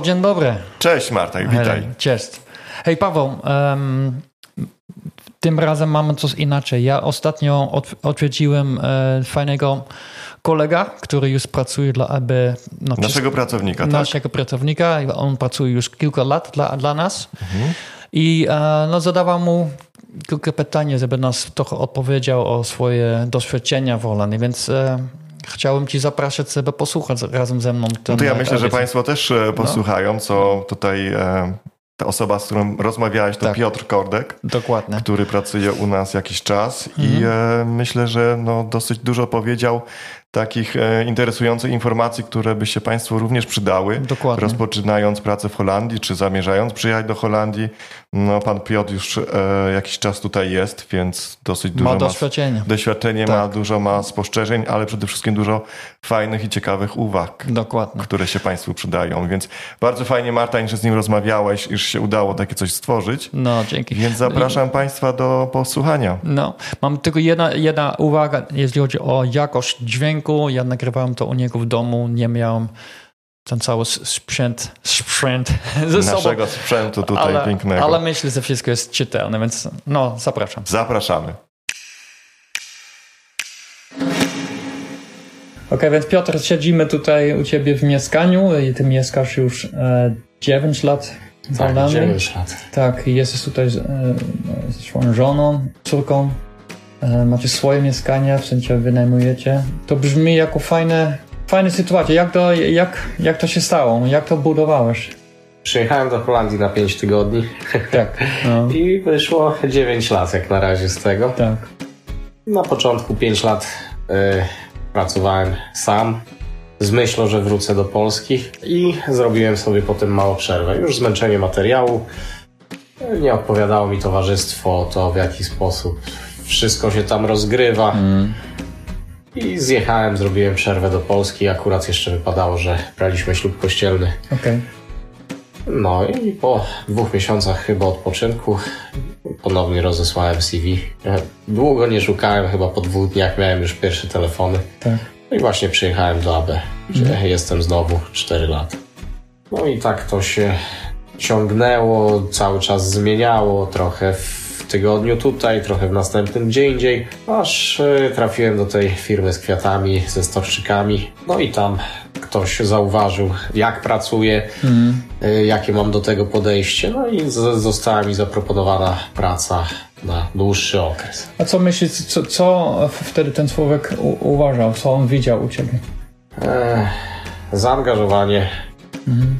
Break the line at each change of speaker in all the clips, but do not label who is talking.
Paweł, dzień dobry.
Cześć Marta, witaj.
Cześć. Hej Paweł, um, tym razem mamy coś inaczej. Ja ostatnio od, odwiedziłem e, fajnego kolega, który już pracuje dla AB.
No, naszego pracownika, tak?
Naszego pracownika. On pracuje już kilka lat dla, dla nas. Mhm. I e, no, zadawał mu kilka pytań, żeby nas trochę odpowiedział o swoje doświadczenia w Holandii, więc e, chciałem ci zapraszać, żeby posłuchać razem ze mną.
no to ja myślę, że Państwo też e, posłuchają, no. co tutaj e, ta osoba, z którą rozmawiałeś, to tak. Piotr Kordek.
Dokładnie.
Który pracuje u nas jakiś czas mhm. i e, myślę, że no, dosyć dużo powiedział takich e, interesujących informacji, które by się Państwu również przydały.
Dokładnie.
Rozpoczynając pracę w Holandii, czy zamierzając przyjechać do Holandii. No, pan Piotr już e, jakiś czas tutaj jest, więc dosyć dużo
ma doświadczenie.
Ma, doświadczenie tak. ma, dużo ma spostrzeżeń, ale przede wszystkim dużo fajnych i ciekawych uwag,
Dokładnie.
które się Państwu przydają. Więc bardzo fajnie, Marta, że z nim rozmawiałeś, iż się udało takie coś stworzyć.
No, dzięki.
Więc zapraszam Państwa do posłuchania.
No, mam tylko jedna, jedna uwaga, jeśli chodzi o jakość dźwięku dźwięku. Ja nagrywałem to u niego w domu, nie miałem ten cały sprzęt, sprzęt
ze Naszego sobą. sprzętu tutaj
ale,
pięknego.
Ale myślę, że wszystko jest czytelne, więc no, zapraszam.
Zapraszamy.
Ok, więc Piotr, siedzimy tutaj u ciebie w mieszkaniu i ty mieszkasz już e, 9 lat
w tak, 9 lat.
Tak, i jesteś tutaj e, ze swoją żoną, córką. E, macie swoje mieszkania, w sensie wynajmujecie. To brzmi jako fajne, fajne sytuacja. Jak to, jak, jak to się stało? Jak to budowałeś?
Przyjechałem do Holandii na 5 tygodni.
Tak.
No. I wyszło 9 lat jak na razie z tego.
Tak.
Na początku 5 lat y, pracowałem sam z myślą, że wrócę do Polski i zrobiłem sobie potem małą przerwę. Już zmęczenie materiału. Nie odpowiadało mi towarzystwo, to w jaki sposób wszystko się tam rozgrywa. Mm. I zjechałem, zrobiłem przerwę do Polski. Akurat jeszcze wypadało, że braliśmy ślub kościelny.
Okay.
No i po dwóch miesiącach chyba odpoczynku ponownie rozesłałem CV. Długo nie szukałem, chyba po dwóch dniach miałem już pierwsze telefony.
Tak.
No i właśnie przyjechałem do AB, gdzie mm. jestem znowu 4 lata. No i tak to się ciągnęło, cały czas zmieniało trochę w tygodniu tutaj, trochę w następnym gdzie indziej, aż e, trafiłem do tej firmy z kwiatami, ze stożczykami. No i tam ktoś zauważył, jak pracuję, mm. jakie mam do tego podejście. No i została mi zaproponowana praca na dłuższy okres.
A co myślisz, co, co wtedy ten człowiek uważał, co on widział u ciebie?
E, zaangażowanie, mm.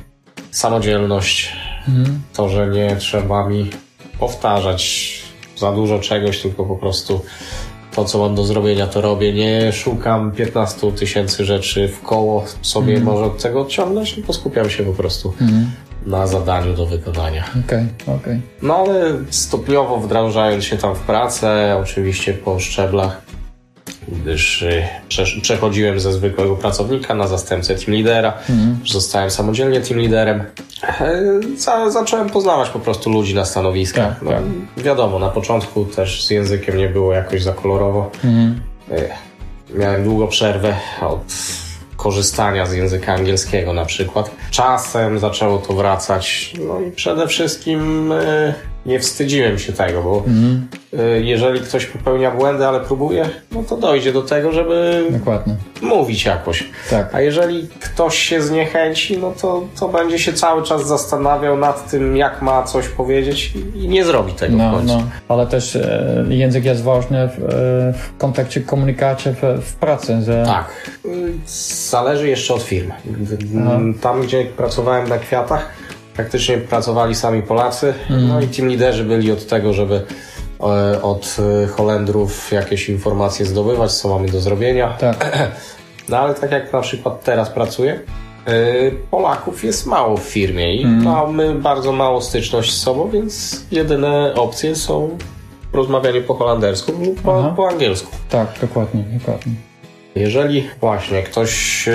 samodzielność, mm. to, że nie trzeba mi powtarzać za dużo czegoś, tylko po prostu to, co mam do zrobienia, to robię. Nie szukam 15 tysięcy rzeczy w koło sobie mm. może od tego odciągnąć, tylko skupiam się po prostu mm. na zadaniu do wykonania.
Okej, okay. Okay.
No ale stopniowo wdrażając się tam w pracę, oczywiście po szczeblach, gdyż y, przechodziłem ze zwykłego pracownika na zastępcę team lidera, mm. zostałem samodzielnie team liderem. E, za, zacząłem poznawać po prostu ludzi na stanowiskach. Tak, no, tak. Wiadomo, na początku też z językiem nie było jakoś za kolorowo. Mm. Miałem długo przerwę od korzystania z języka angielskiego na przykład. Czasem zaczęło to wracać, no i przede wszystkim e, nie wstydziłem się tego, bo mm. jeżeli ktoś popełnia błędy, ale próbuje, no to dojdzie do tego, żeby
Dokładnie.
mówić jakoś.
Tak.
A jeżeli ktoś się zniechęci, no to, to będzie się cały czas zastanawiał nad tym, jak ma coś powiedzieć i nie zrobi tego no, w końcu. No.
Ale też e, język jest ważny w, e, w kontekście komunikacji w, w pracy. Że...
Tak. Zależy jeszcze od firmy. Tam, gdzie pracowałem na kwiatach, praktycznie pracowali sami Polacy, mm. no i team liderzy byli od tego, żeby e, od e, Holendrów jakieś informacje zdobywać, co mamy do zrobienia.
Tak.
No ale tak jak na przykład teraz pracuję, e, Polaków jest mało w firmie i mm. mamy bardzo mało styczność z sobą, więc jedyne opcje są rozmawianie po holendersku lub po, po angielsku.
Tak, dokładnie, dokładnie.
Jeżeli właśnie ktoś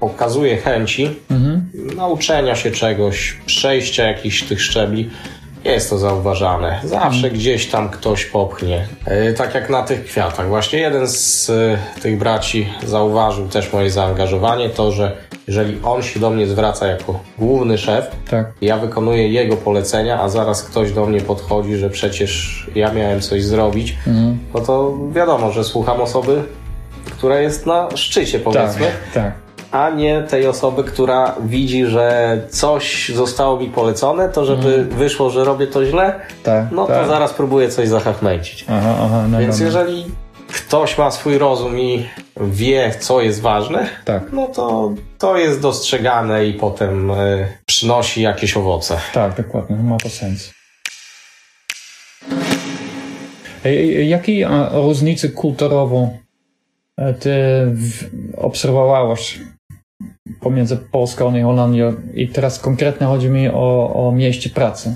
pokazuje chęci mhm. Nauczenia się czegoś, przejścia jakichś tych szczebli, jest to zauważane. Zawsze mhm. gdzieś tam ktoś popchnie. E, tak jak na tych kwiatach. Właśnie jeden z e, tych braci zauważył też moje zaangażowanie, to, że jeżeli on się do mnie zwraca jako główny szef,
Tak.
ja wykonuję jego polecenia, a zaraz ktoś do mnie podchodzi, że przecież ja miałem coś zrobić,
Mhm.
no to wiadomo, że słucham osoby, która jest na szczycie,
Tak,
powiedzmy,
tak.
A nie tej osoby, która widzi, że coś zostało mi polecone, to żeby wyszło, że robię to źle,
tak.
no
tak.
to zaraz próbuję coś.
Aha, aha, no
Więc
dobra.
jeżeli ktoś ma swój rozum i wie, co jest ważne,
Tak,
no to to jest dostrzegane i potem y, przynosi jakieś owoce.
tak, dokładnie, ma to sens. Ej, Jakie e, różnice kulturową e, ty obserwowałeś pomiędzy Polską i Holandią? I teraz konkretnie chodzi mi o, o mieście pracy.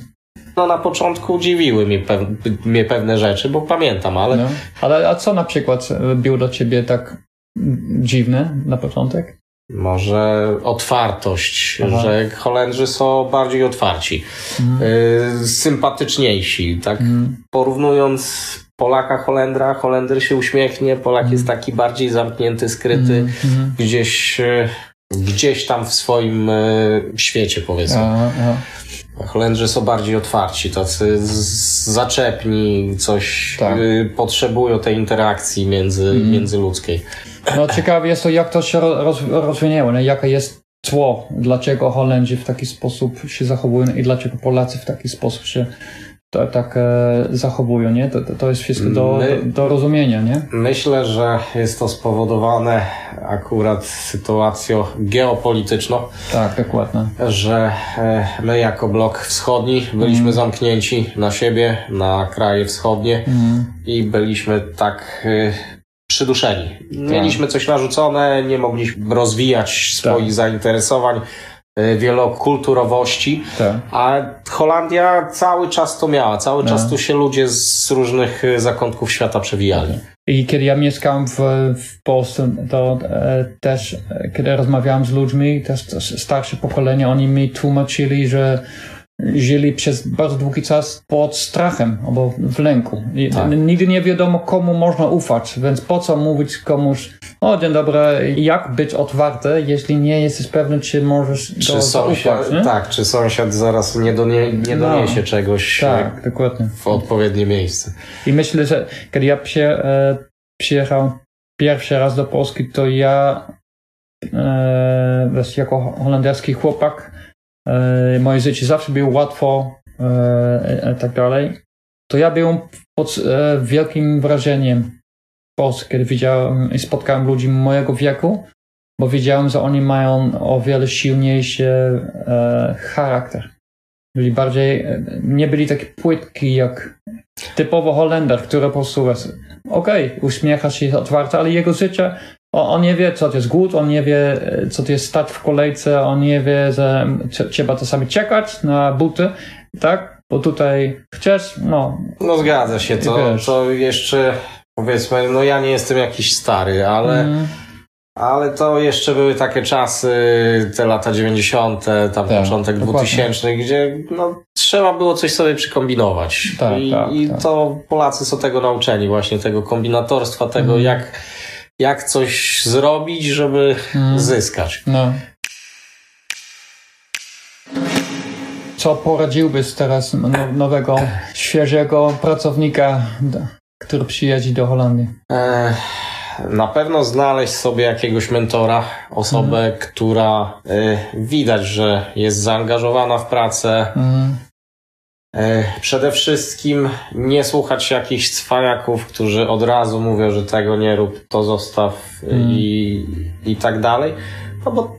No na początku dziwiły mnie, pew mnie pewne rzeczy, bo pamiętam, ale
No. Ale a co na przykład e, było dla ciebie tak dziwne na początek?
może otwartość,
Aha.
że Holendrzy są bardziej otwarci, y, sympatyczniejsi, tak
Mm.
porównując Polaka, Holendra, Holender się uśmiechnie, Polak jest taki bardziej zamknięty, skryty,
Mhm.
gdzieś, y, gdzieś tam w swoim y, świecie powiedzmy.
Aha, aha.
Holendrzy są bardziej otwarci, tacy zaczepni, coś
Tak.
y, potrzebują tej interakcji między, międzyludzkiej.
No ciekawe jest to, jak to się ro- roz, rozwinęło, nie? jaka jest tło, dlaczego Holendrzy w taki sposób się zachowują i dlaczego Polacy w taki sposób się to, tak e, zachowują, nie? To, to, jest wszystko do,
My-
do, rozumienia, nie?
Myślę, że jest to spowodowane akurat sytuacją geopolityczną,
Tak, dokładnie.
że e, my jako blok wschodni byliśmy zamknięci na siebie, na kraje wschodnie
Mm.
i byliśmy tak e, przyduszeni. Mieliśmy coś narzucone, nie mogliśmy rozwijać swoich zainteresowań, e, wielokulturowości,
Tak.
a Holandia cały czas to miała, cały
No.
czas tu się ludzie z różnych e, zakątków świata przewijali.
I kiedy ja mieszkałem w, w Polsce, to e, też, e, kiedy rozmawiałem z ludźmi, też, też starsze pokolenie, oni mi tłumaczyli, że żyli przez bardzo długi czas pod strachem albo w lęku.
Tak.
Nigdy nie wiadomo, komu można ufać, więc po co mówić komuś, o dzień dobry, jak być otwarty, jeśli nie jesteś pewny, czy możesz
Czy
go
sąsiad, tak, czy sąsiad zaraz nie, donie, nie
No.
doniesie czegoś e,
tak, dokładnie.
w odpowiednie miejsce.
I myślę, że kiedy ja przyje, e, przyjechałem pierwszy raz do Polski, to ja e, jako holenderski chłopak moje życie zawsze było łatwo e, e, tak dalej. To ja byłem pod e, wielkim wrażeniem Polski, kiedy widziałem i spotkałem ludzi mojego wieku, bo wiedziałem, że oni mają o wiele silniejszy e, charakter. Byli bardziej, e, nie byli taki płytki jak typowo Holender, który po prostu okej, uśmiecha się, jest otwarty, ale jego życie, on, nie wie, co to jest głód, on nie wie, e, co to jest stać w kolejce, on nie wie, że trze- trzeba czasami czekać na buty, tak? Bo tutaj chcesz, no,
No zgadza się, to,
wiesz.
to jeszcze powiedzmy, no ja nie jestem jakiś stary, ale,
mm,
ale to jeszcze były takie czasy, te lata 90., tam
Tak,
początek
dokładnie.
2000, gdzie no, trzeba było coś sobie przykombinować.
Tak,
I,
tak,
i
tak.
to Polacy są tego nauczeni, właśnie tego kombinatorstwa, tego
Mhm.
jak, jak coś zrobić, żeby
Mm.
zyskać.
no. Co poradziłbyś teraz no, nowego, świeżego pracownika, który przyjedzie do Holandii?
Na pewno znaleźć sobie jakiegoś mentora, osobę,
Mhm.
która e, widać, że jest zaangażowana w pracę.
Mm,
Przede wszystkim nie słuchać jakichś cwaniaków, którzy od razu mówią, że tego nie rób, to zostaw e,
Mhm.
i, i tak dalej. No bo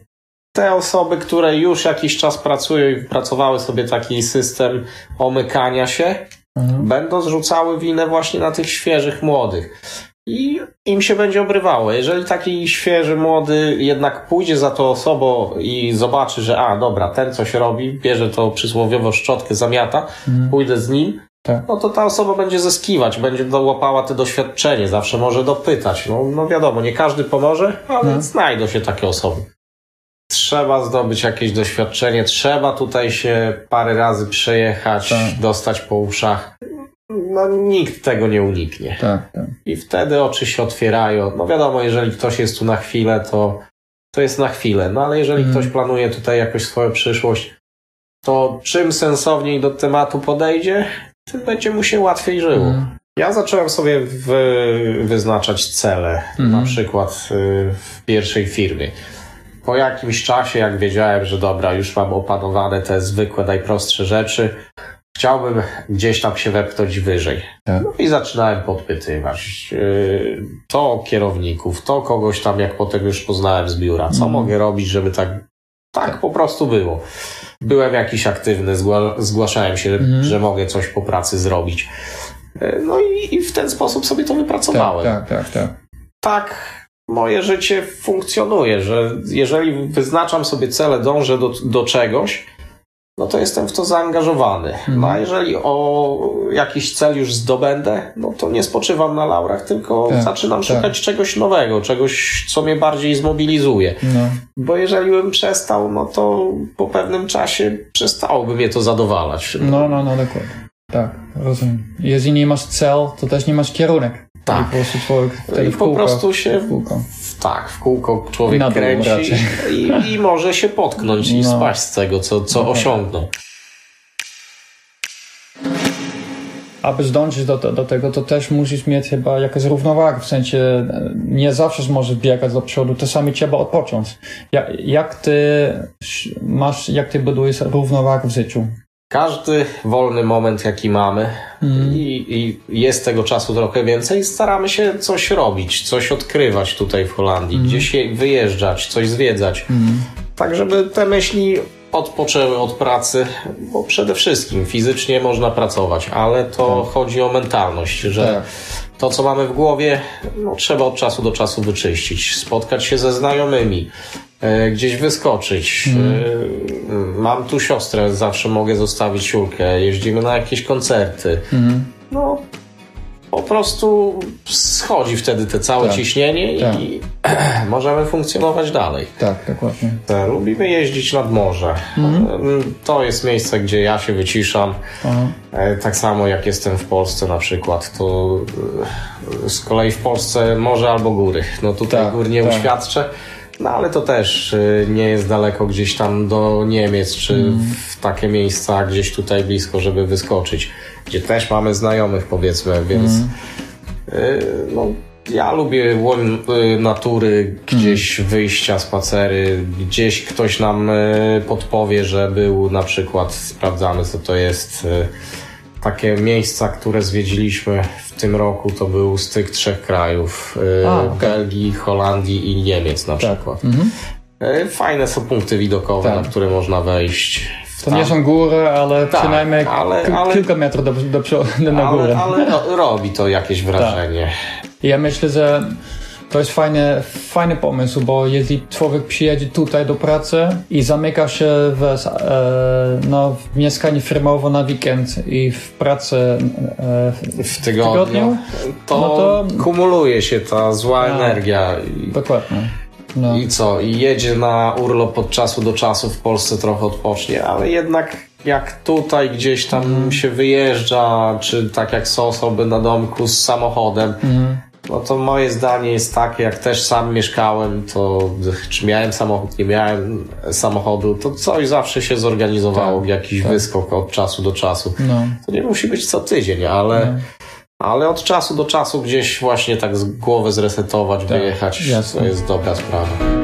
te osoby, które już jakiś czas pracują i wypracowały sobie taki system omykania się,
mhm.
będą zrzucały winę właśnie na tych świeżych młodych. I im się będzie obrywało. Jeżeli taki świeży młody jednak pójdzie za tą osobą i zobaczy, że a dobra, ten coś robi, bierze tą przysłowiową szczotkę, zamiata,
Mhm.
pójdę z nim,
Tak.
no to ta osoba będzie zyskiwać, będzie łapała te doświadczenie, zawsze może dopytać. No, no wiadomo, nie każdy pomoże, ale
No.
znajdą się takie osoby. Trzeba zdobyć jakieś doświadczenie, trzeba tutaj się parę razy przejechać,
Tak.
dostać po uszach. No nikt tego nie uniknie.
Tak, tak.
I wtedy oczy się otwierają. No wiadomo, jeżeli ktoś jest tu na chwilę, to to jest na chwilę. No ale jeżeli
Mhm.
ktoś planuje tutaj jakoś swoją przyszłość, to czym sensowniej do tematu podejdzie, tym będzie mu się łatwiej żyło.
Mhm.
Ja zacząłem sobie wy, wyznaczać cele,
Mhm.
na przykład y, w pierwszej firmie. Po jakimś czasie, jak wiedziałem, że dobra, już mam opanowane te zwykłe, najprostsze rzeczy, chciałbym gdzieś tam się wepchnąć wyżej.
Tak.
No i zaczynałem podpytywać y, to kierowników, to kogoś tam, jak potem już poznałem z biura, co
Mhm.
mogę robić, żeby tak, tak po prostu było. Byłem jakiś aktywny, zgła, zgłaszałem się,
Mhm.
że mogę coś po pracy zrobić. Y, No i, i w ten sposób sobie to wypracowałem
Tak, tak, tak, tak.
tak moje życie funkcjonuje, że jeżeli wyznaczam sobie cele, dążę do, do czegoś, no to jestem w to zaangażowany. No a jeżeli o jakiś cel już zdobędę, no to nie spoczywam na laurach, tylko
Tak,
zaczynam
tak.
szukać czegoś nowego, czegoś, co mnie bardziej zmobilizuje.
No.
Bo jeżeli bym przestał, no to po pewnym czasie przestałoby mnie to zadowalać.
No, no, no, dokładnie. Tak, rozumiem. Jeżeli nie masz cel, to też nie masz kierunek.
Tak.
I po prostu człowiek
I
w
po
kółko,
prostu się
w kółko.
tak, w kółko człowiek kręci i, i może się potknąć i
No.
spaść z tego, co, co
No.
osiągnął.
Aby zdążyć do, do tego, to też musisz mieć chyba jakąś równowagę, w sensie e, nie zawsze możesz biegać do przodu, czasami trzeba odpocząć. Jak, jak ty masz, jak ty budujesz równowagę w życiu?
Każdy wolny moment, jaki mamy
Mhm.
i, i jest tego czasu trochę więcej, staramy się coś robić, coś odkrywać tutaj w Holandii,
Mhm.
gdzieś je- wyjeżdżać, coś zwiedzać. Tak, żeby te myśli odpoczęły od pracy, bo przede wszystkim fizycznie można pracować, ale to chodzi o mentalność, że
Tak.
to, co mamy w głowie, no, trzeba od czasu do czasu wyczyścić, spotkać się ze znajomymi, gdzieś wyskoczyć. E, mam tu siostrę, zawsze mogę zostawić siulkę, jeździmy na jakieś koncerty.
Mhm.
No, po prostu schodzi wtedy te całe
Tak.
ciśnienie
Tak.
i możemy funkcjonować dalej.
Tak, dokładnie.
Tak, Lubimy jeździć nad morze.
Mhm.
To jest miejsce, gdzie ja się wyciszam.
Aha.
E, Tak samo jak jestem w Polsce na przykład, to e, z kolei w Polsce morze albo góry. No tutaj
Tak,
gór nie
tak.
uświadczę, no ale to też e, nie jest daleko gdzieś tam do Niemiec, czy
Mhm.
w takie miejsca gdzieś tutaj blisko, żeby wyskoczyć, gdzie też mamy znajomych powiedzmy, więc
Mhm.
e, no, ja lubię łoń e, natury, gdzieś
Mhm.
wyjścia, spacery, gdzieś ktoś nam podpowie, że był na przykład, sprawdzamy co to jest, takie miejsca, które zwiedziliśmy w tym roku, to był styk trzech krajów, e,
A, okej.
Belgii, Holandii i Niemiec na
Tak.
przykład.
Mhm.
E, Fajne są punkty widokowe,
Tak.
na które można wejść.
To nie są góry, ale
Tak,
przynajmniej
ale- ale-
kilka metrów do, do, przodu, na górę.
ale, ale ro- robi to jakieś wrażenie.
Ja myślę, że to jest fajny, fajny pomysł, bo jeśli człowiek przyjedzie tutaj do pracy i zamyka się w, e, no, w mieszkaniu firmowo na weekend i w pracy e,
W tygodniu,
tygodniu?
to,
No to-
kumuluje się ta zła
Tak.
energia.
Dokładnie. No.
I co? I jedzie na urlop od czasu do czasu w Polsce trochę odpocznie, ale jednak jak tutaj gdzieś tam
Mhm.
się wyjeżdża, czy tak jak są osoby na domku z samochodem,
Mhm.
No to moje zdanie jest takie, jak też sam mieszkałem, to czy miałem samochód, nie miałem samochodu, to coś zawsze się zorganizowało,
Tak,
jakiś
tak.
wyskok od czasu do czasu.
No.
To nie musi być co tydzień, ale,
No.
ale od czasu do czasu gdzieś właśnie tak z głowę zresetować,
Tak,
wyjechać,
jasne.
to jest dobra sprawa.